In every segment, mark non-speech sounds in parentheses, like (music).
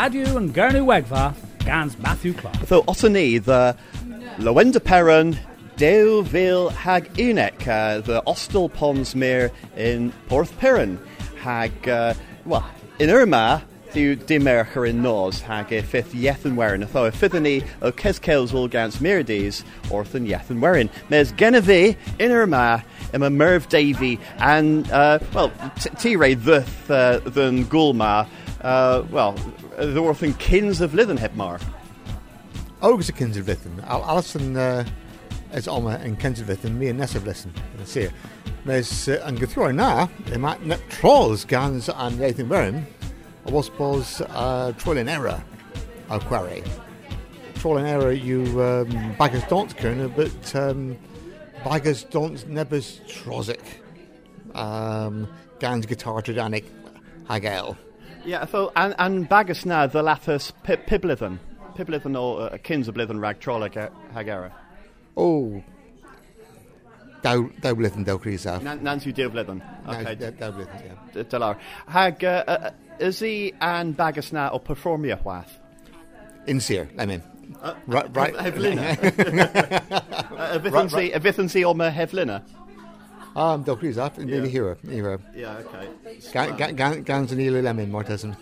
Radio and Gernewegva, Gans Matthew Clark. So Otani, the Lowender Peran, Deuville hag Unek, uh, the Ostel Ponsmere in Porth Perron, hag, uh, well, in Irma, the Dimercher in Nos, hag e fifth Yethan Werin, atho e fithani o Keskels will gans Mirides, orthan Yethan Werin. Mes Genevieve in Irma, Emma Merv Davy, and, uh, well, T-Ray the, uh, than Gulma, uh, well, the orthan Kins of Lithenhepmar. Ogus y cyns i'r Al Alison uh, is oma yn cyns i'r mi yn nesaf listen. Yn sir. Mes uh, yn gythro na, yma net trolls gans an Nathan Byrne, a was bos uh, troll in error o quarry. Troll in error you um, baggers don't kerner, but um, baggers don't nebus trozic. Um, gans guitar tridanic hagel. Yeah, so, and, and bagus na the lathus piblithen. Piblithen o uh, kins o blithen rag troll hagera. O, daw, daw blithen daw crisa. Nans yw diw blithen. Okay. Daw yeah. Dylar. Hag, uh, uh, is he an bagus na o performia wath? In sir, I mean. Uh, right, right. Heflina. A fythyn si o me heflina? Um, Del Cruz, yeah. hero, hero. Yeah, okay. Gans and Elo Lemon, Mortism.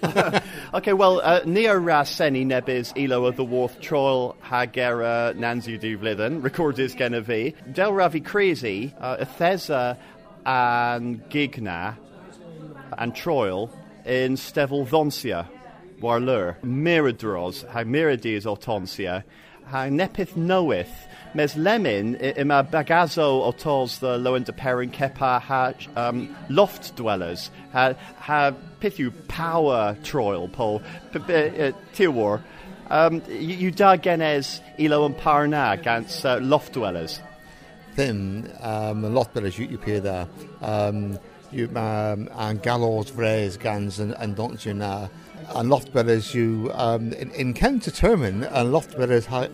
(laughs) okay, well, uh, Neo Seni Nebis Elo of the Worth Troil Hagera Nanzu Duvlithen, recorded Genevi, Del Ravi Crazy, uh, and Gigna and Troil in Stevel Vonsia, Warlur, Miradros, Hag Mirades Otonsia, Hag Nepith Knoweth, mes lemon ima bagazo the lowen de perin kepa ha um, loft dwellers. Ha ha pithu power troil pol tiwar um, you da genes ilo and parna against uh, loft dwellers? Then um, loft dwellers you, appear there. Um, you um, and gallows vres gans and, and don't you na and loft dwellers you um, in, in can determine and loft dwellers ha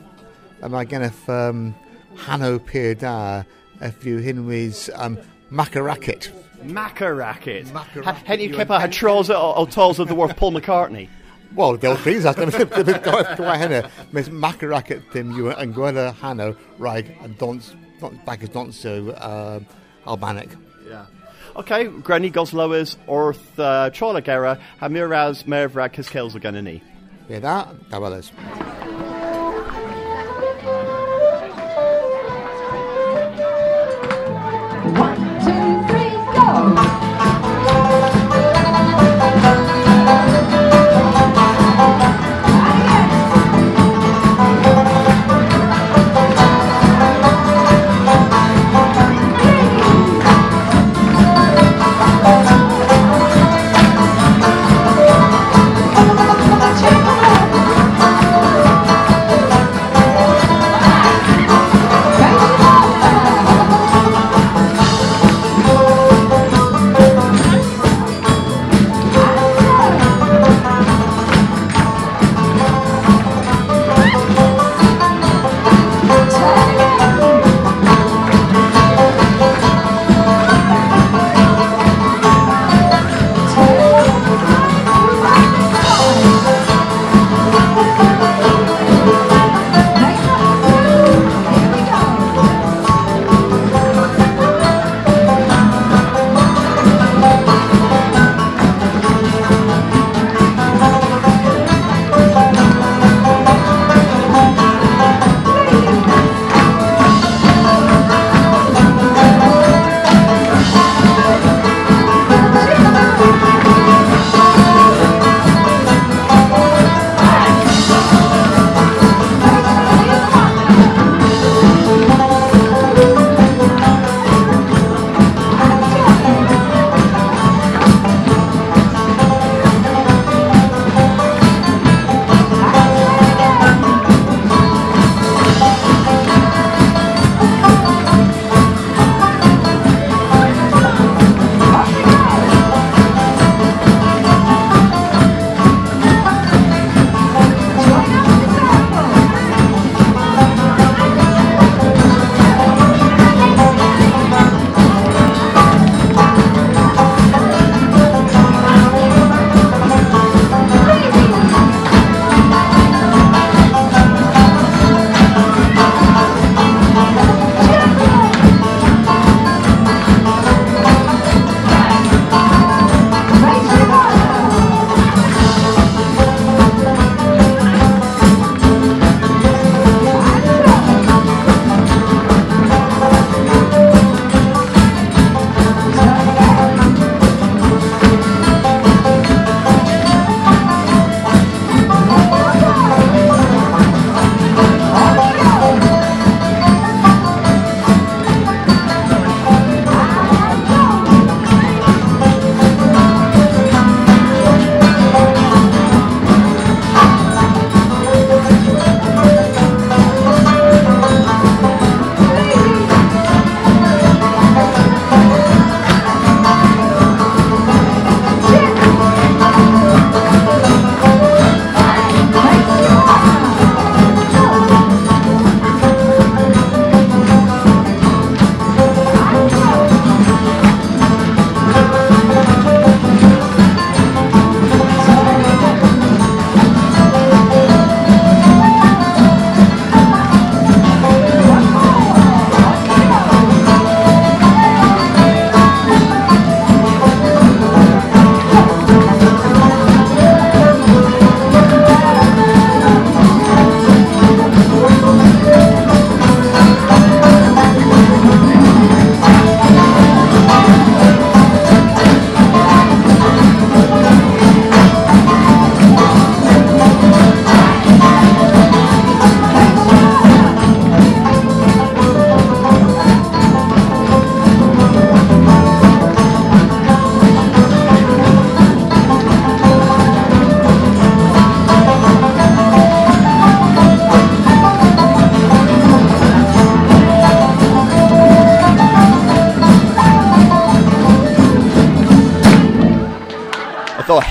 Am I going to um, Hanno Pier Da if you hinwys um, Macaracket. Macaracket? Macaracket. Henny Kipper had trolls o tolls of the worth Paul McCartney. Wel, del ffris at gwa hynny. Mes Macaracket dim yw yn gwella Hanno rhaid yn dons, back as dons so uh, Albanic. Yeah okay, Granny Goslower's Orth uh, Chorlagera, Hamiraz gonna need. Yeah, that, that was. One, two, three, go!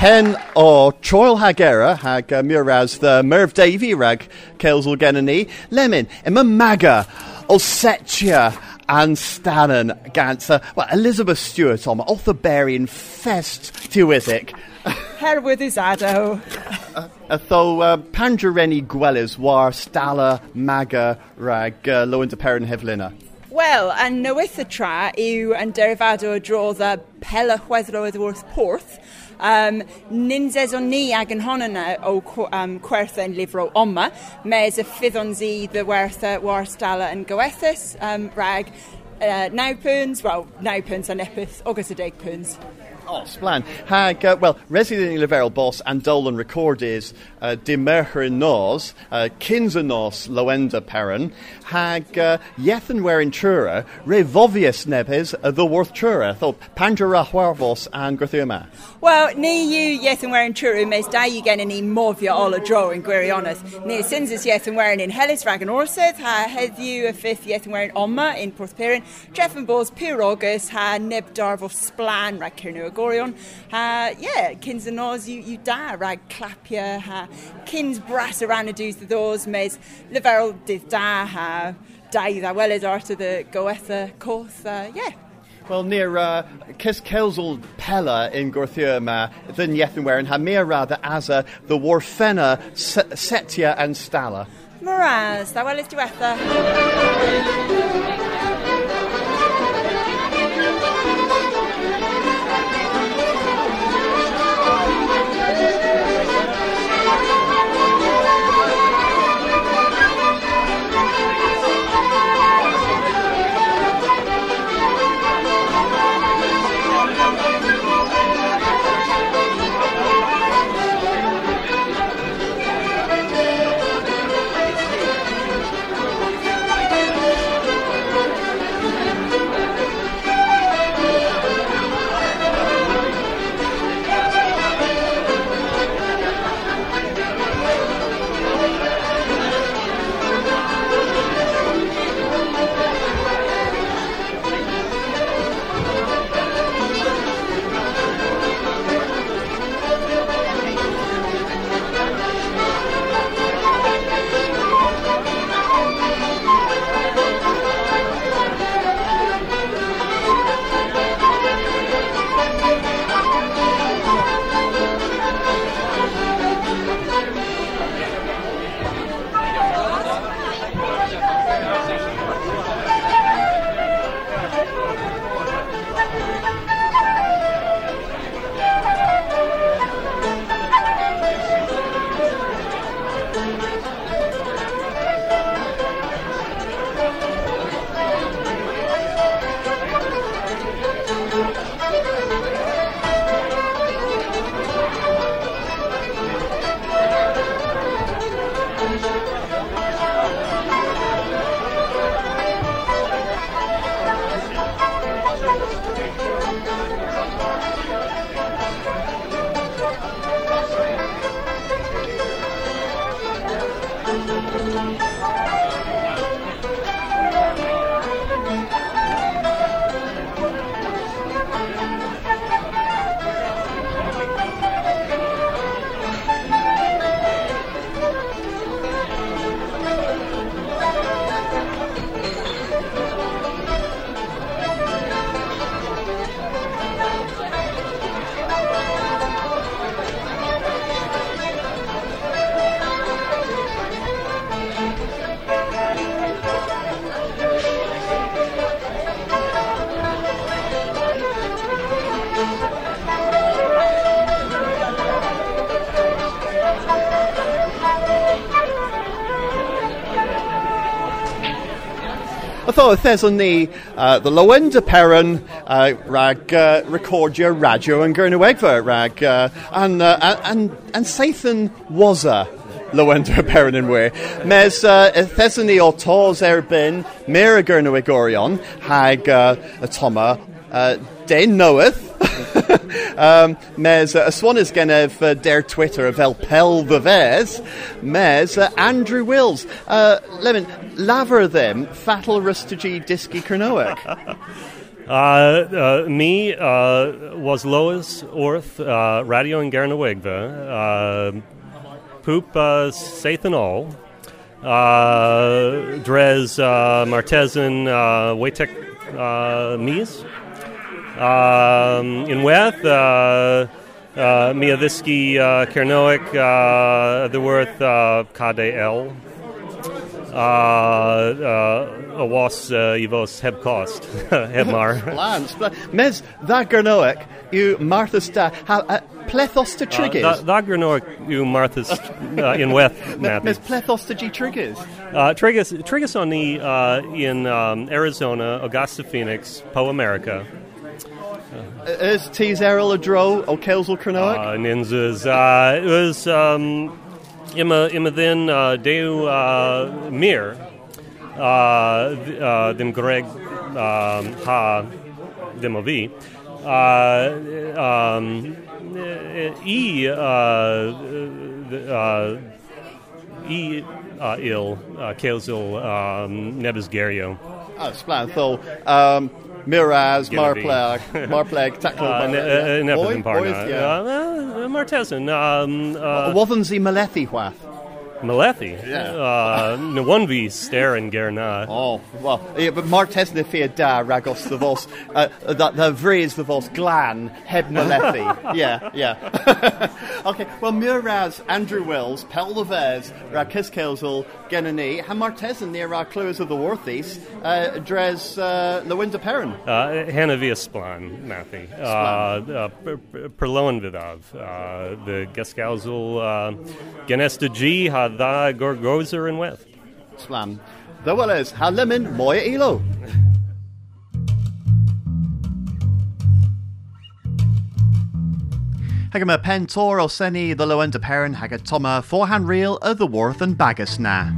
Hen o Troil Hagera hag uh, Muraz the Merv Davy rag Kelsel Genany Lemon Emma Maga Olsetia and Stannon gant uh, well, Elizabeth Stewart on Berrien Fest Tiwisic Herwydd Usado. Atho uh, Panjareni Gwelys war Stala Maga rag uh, Lowen de Perin Hevlina Wel, yn newydd y tra yw yn derifado o y pela chweddroedd wrth porth. Um, Ninzes o ni ag yn hon o um, yn lifro oma, mes y ffyddon zi dy wertha war stala yn gywethus, um, rag uh, 9 pwns, wel, 9 pwns a nepeth, ogos y 10 pwns. Oh, splan. Hag, uh, well, resident i leferol bos and dolan recordis uh, dimercher nos, uh, kins nos loenda peron, hag uh, yethan werin trura, re vovius nebes the worth trura, tho panjara huarvos and gwerthiuma. Well, ni you yethan werin trura, mes da you gen ni movia all a draw in Gwirioneth. Ni sinsis yethan werin in Hellis Ragan Orseth, ha hed you a fifth yethan werin Oma in Porthperin, Jeff and Bos Pyrogus, ha neb darvo splan rag Kirnu agorion. Ha, yeah, nos you, you da rag clapia, ha kins bras around a dws the doors, mes leferol dydd da, ha dau ddawelydd art of the goetha coth, uh, yeah. Wel, near uh, Cys Kelsel Pella in Gorthia ma, ddyn yethyn werin, ha asa the warfena setia and stala. Moraz, ddawelydd diwetha. Atho thesson ni uh, the Lowender Peran uh, rag uh, recordia radio and Gernewegva rag uh, and, uh, and, and Sathan waza Lowender Peran in we. Mes uh, thesson ni o tos erbyn Mira Gernewegorion hag uh, atoma uh, den knoweth (laughs) um, mes uh, swan is gen of uh, der Twitter of El Pel the mes uh, Andrew Wills. Uh, Lemon, laver them fatal rustagy disky Kernoek. (laughs) Uh, uh, me uh, was Lois Orth, uh, Radio and Gernewegva, uh, Poop uh, Sathanol, uh, Drez uh, uh, Waitek uh, Mies. Um, in Weth, uh, uh, Mia Visky uh, uh, the worth uh, Kade L. Uh, uh, Awas uh, Evos Hebcost, (laughs) Hebmar. Lance, (laughs) mes that Gernoek, you Martha Sta, uh, plethos to triggers. That Kernoik, you Martha's uh, in Weth, (laughs) Matthew. mes plethos to G triggers. Uh, Trigus, Trigus on the uh, in um, Arizona, Augusta, Phoenix, Po America. Is Errol a dro o Kelsel Kernoek? Uh, Ninjas. Uh, it was um, Emma Emma then uh, Deu uh, Mir. Uh, uh, dem Greg um, Ha Demovi. Uh, um, E uh, uh, E uh, il uh, Kelsil um, Nebisgario. Splantho. Miraz, Genevieve. Marplag, Marplag, (laughs) Tackle, Uh, ne- uh, Never Boy- been boys, Parna. yeah. Uh, uh, Martesan. Um, uh, Wasn't Malethi Wath? Malethi. Yeah. Uh, Nwunvi Staren Gerna. Oh, well, yeah, but Martes na fia da ragos the vos, uh, that the vries the vos glan, heb Malethi. (laughs) yeah, yeah. (laughs) okay, well, Muraz, Andrew Wills, Pel the Vez, Rakis Kelzel, Genani, ha Martes and near our clues of the Worthies, uh, Dres, uh, Lowender Peran. Uh, Hanna via Splan, Mathi. Uh, uh, Per- Per- Perloan Vidav. Uh, the Gaskauzul uh, Genesta G, Hada Gorgozer and Weth. Slam. The well is, ha lemon, moya elo. Hagama pentor o seni the Lowender Peran haga toma forehand reel of the Worth and Bagus na.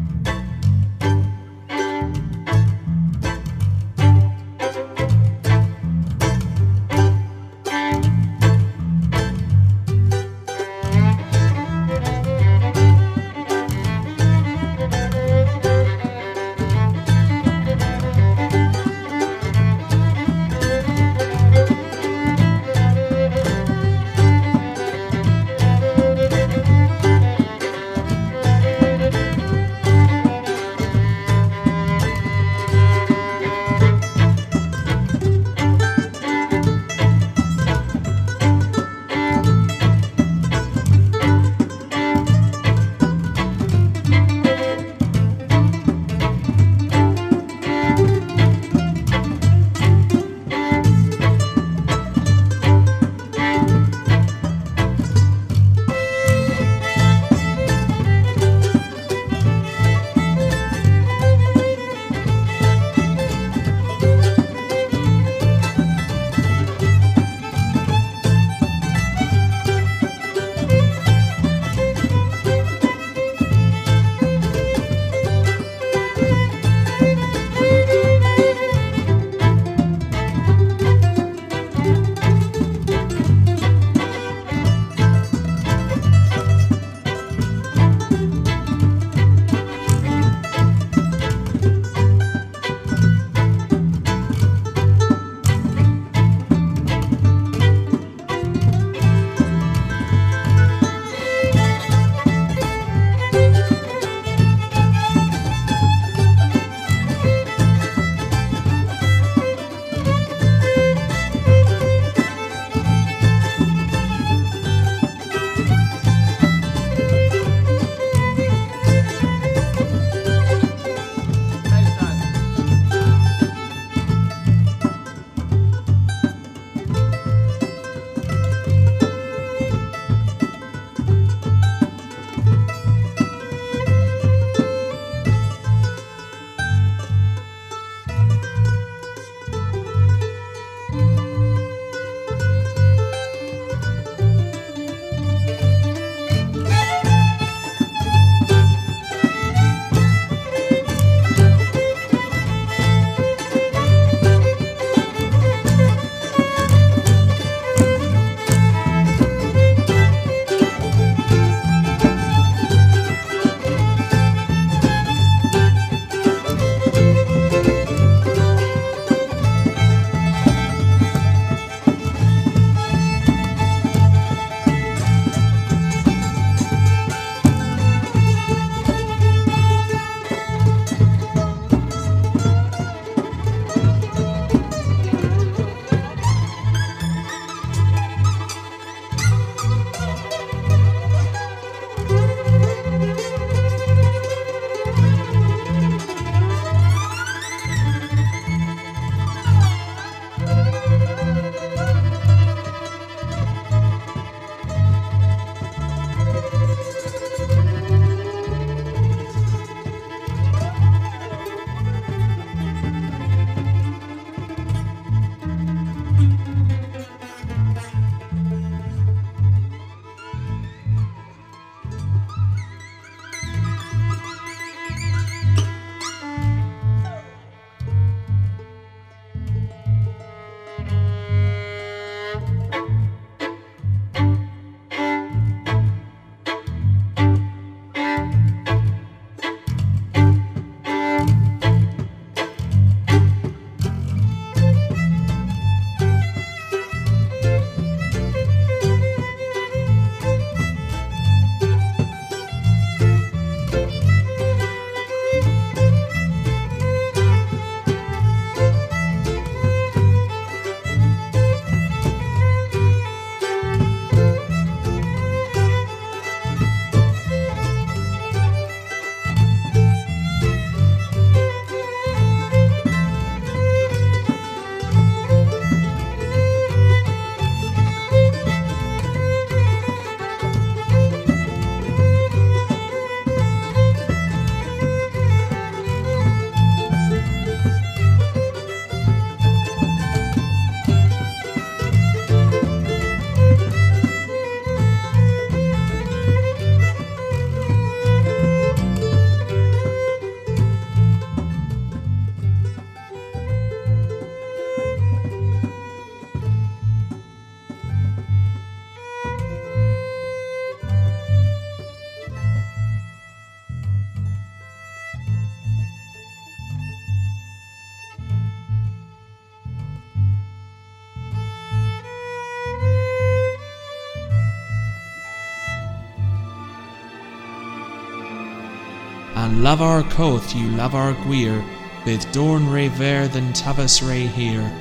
And love our coth you love our gwir, bydd dorn re ver than tabas re here,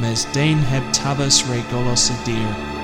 mes dain heb tabas re golos y.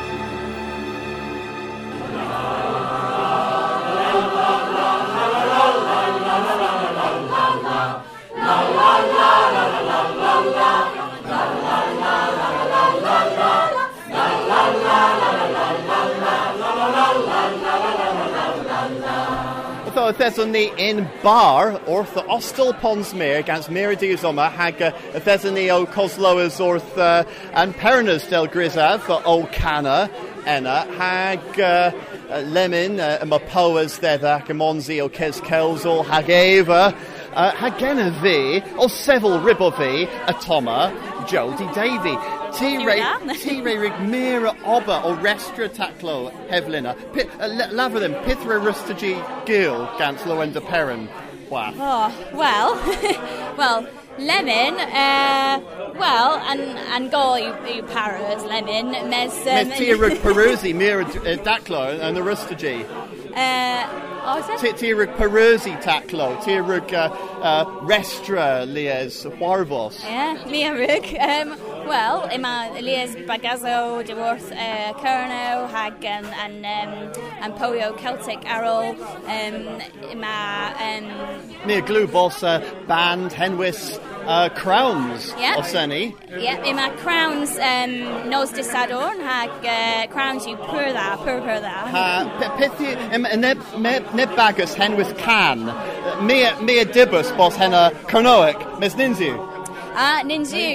Ni in bar wrth Ostel Ponsmere gans Mira Diaz Oma hag uh, y ddethon ni o Coslowers wrth uh, an Perinas del Grisaf o Cana enna hag uh, uh, Lemon uh, ac y Monzi o Ces Celsol hag Eva uh, hag genna fi o sefyl ribo fi y Toma Jody Davy T-Ray, Ti'n T-Ray rig mira oba o restra taclo heflina. Uh, them, pithra rustagy gil gans loen de peron. Wow. Oh, well, (laughs) well, lemon, uh, well, and and go you, paras lemon, mes, um, Mes tia rug perusi mira uh, daclo and the rustagy. uh, oh, is it? Tia rug perusi taclo, tia rug uh, uh, restra lies huarvos. Yeah, Mia Rug. Um, well, ima Elias Bagazo, de Worth uh, Kerno, Hag um, and um, and Poyo Celtic um, ima um, Near glue boss uh, band Henwis uh, crowns Yeah. of Senny. yeah, ima Crowns um, Nos de Sadorn, Hag uh, Crowns you pur da, pur pur da. Uh, Pithi, neb, neb, neb bagus Henwis can. Uh, Mia, Mia dibus boss henna Carnoic, Mes Ninzu. a ninju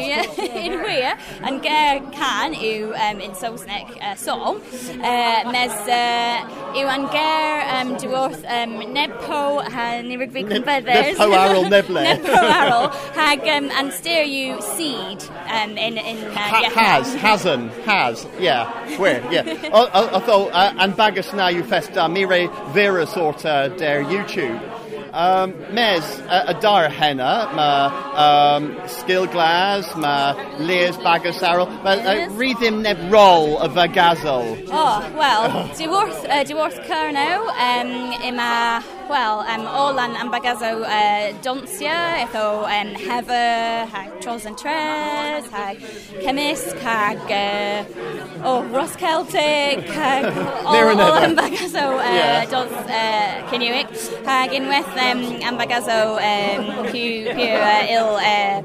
unrhyw (laughs) yn ger can yw um, in Saesneg uh, sol. Uh, mes uh, yw yn ger um, dywrth um, Nebpo, ha nirig fi cynfedders. Nebpo arol neble. (laughs) Nebpo arol. Hag um, and steer yw seed um, in, in uh, ha. Has, hasn, has, yeah. Where, yeah. Although, uh, and bagus na yw festa mire vera sorta der YouTube. Um, mes, uh, a dar henna, ma um, skill glass, ma leers bagus arol, but uh, Yes. read him neb roll of a gazo. Oh, well, dywrth, uh, dywrth Cerno, um, yma, well, um, Olan am bagazo uh, donsio, etho um, hefer, hag Trolls and Tres, hag Cymysg, hag, uh, oh, Ross Celtic, hag all, and all am bagazo uh, Yeah. dons uh, Cyniwic, hag unwaith um, am bagazo um, pu, pu uh, il uh,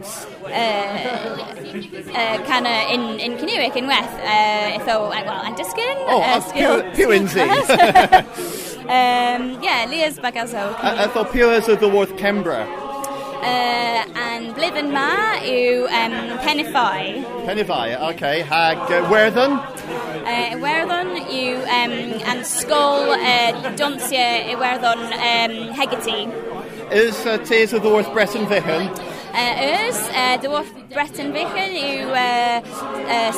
uh, uh, canna in, in Cyniwic unwaith, uh, well, and disgyn, Oh, uh, pu- puinsy. Um, yeah, Leah's Bagazo. I, I thought pio of the Worth Kembra. Uh, and Blithen Ma yw um, Penify. Penify. Okay. Hag uh, Werddon? Uh, Iwerddon yw um, and Skull, uh, Donsia Iwerddon um, Hegarty. Is uh, Tears of the Worth Breton Vihan? uh, eus, uh, de oort Breton Vichen yw uh, uh,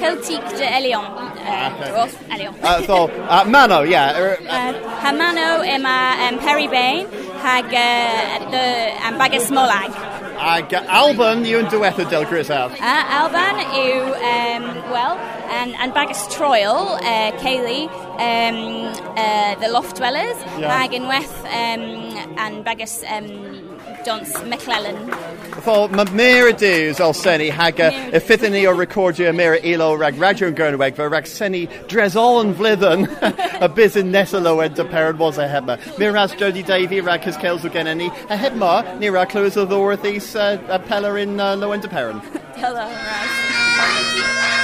Celtic de Elion. Uh, ah, okay. Elion. uh, so, uh, Mano, ie. Yeah. (laughs) Uh, ha Mano yma um, Perry Bain hag uh, the, um, Bagas Molag. Ag Alban yw'n diwetha Del Grisaf. Uh, Alban yw, ah, um, well, and, and Bagas Troel, uh, Cayley, um, uh, the Loft Dwellers, Yeah. hag unwaith um, and Bagus um, Dons McClellan. Fo, ma mera dews al seni hag y ffyddyn ni o recordio mera ilo rag radio yn Gernyweg fe rag seni dresol yn flydden y bydd yn nesol o ed y perod was a hebma. Mi ras Jody Davy rag hys caels o gen ni. A hebma, ni rag clywys o ddwrth uh, a peller in uh, Lowen de Peron. Hello, Raz.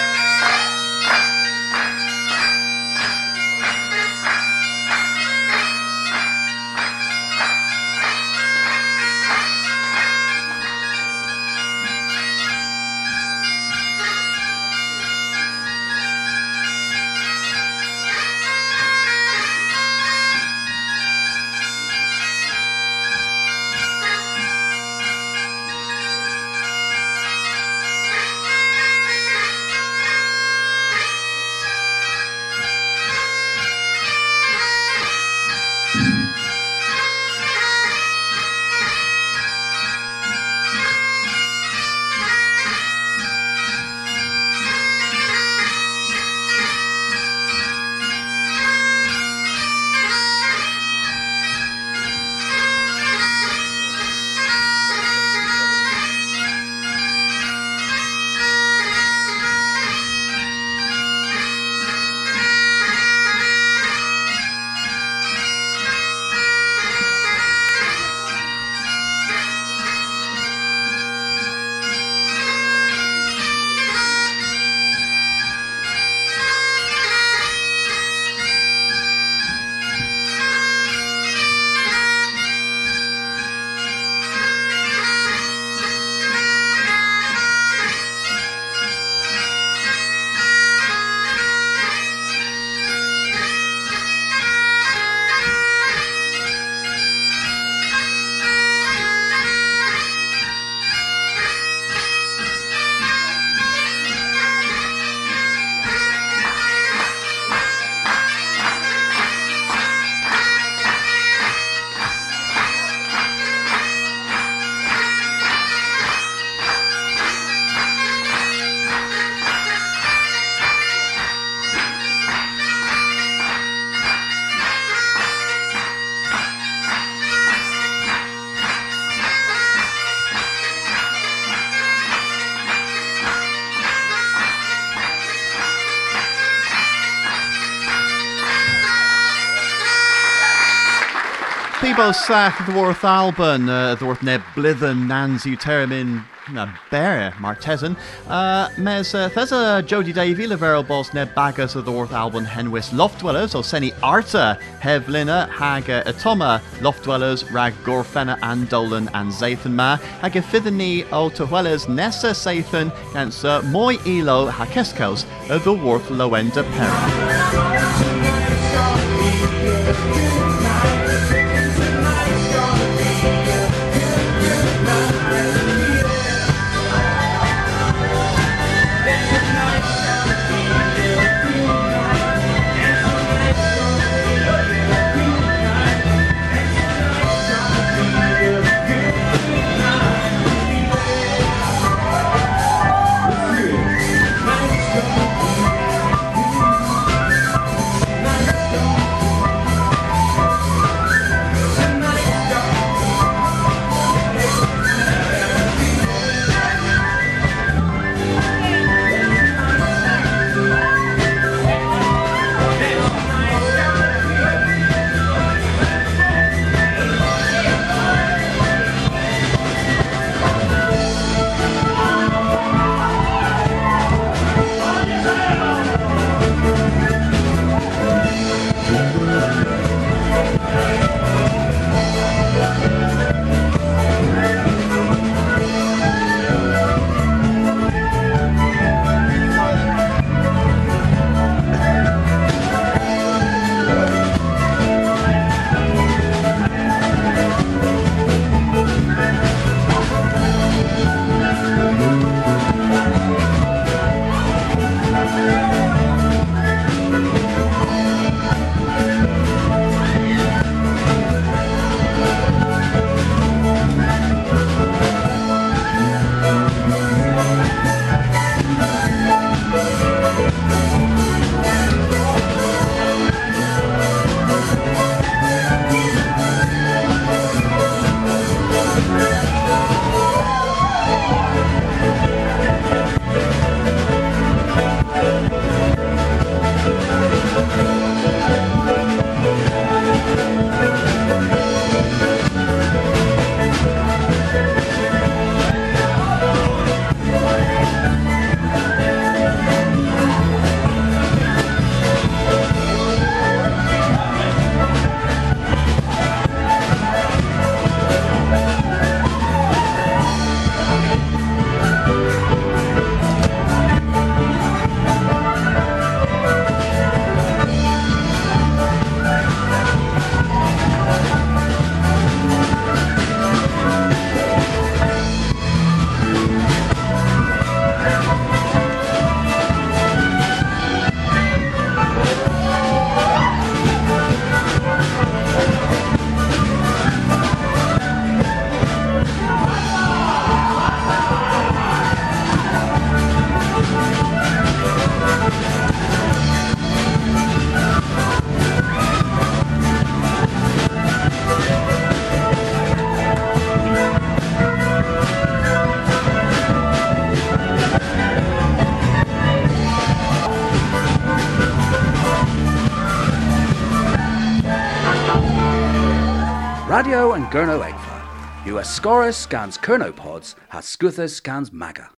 Ebos Sach dwarth Alban, uh, dwarth neb blithen nans u termin na bere. Uh, mes uh, thesa Jody Davy leverel bos neb bagas of dwarth Alban henwis loftdwellers o seni arta hevlina haga atoma loftdwellers rag gorfena and dolan and zathan ma haga fithani o tuhwellers nessa sathan gansa moi elo hakeskos the dwarth loenda pera. Gernewegva. US Scorus scans Kernopods, has Scuthus scans Maga.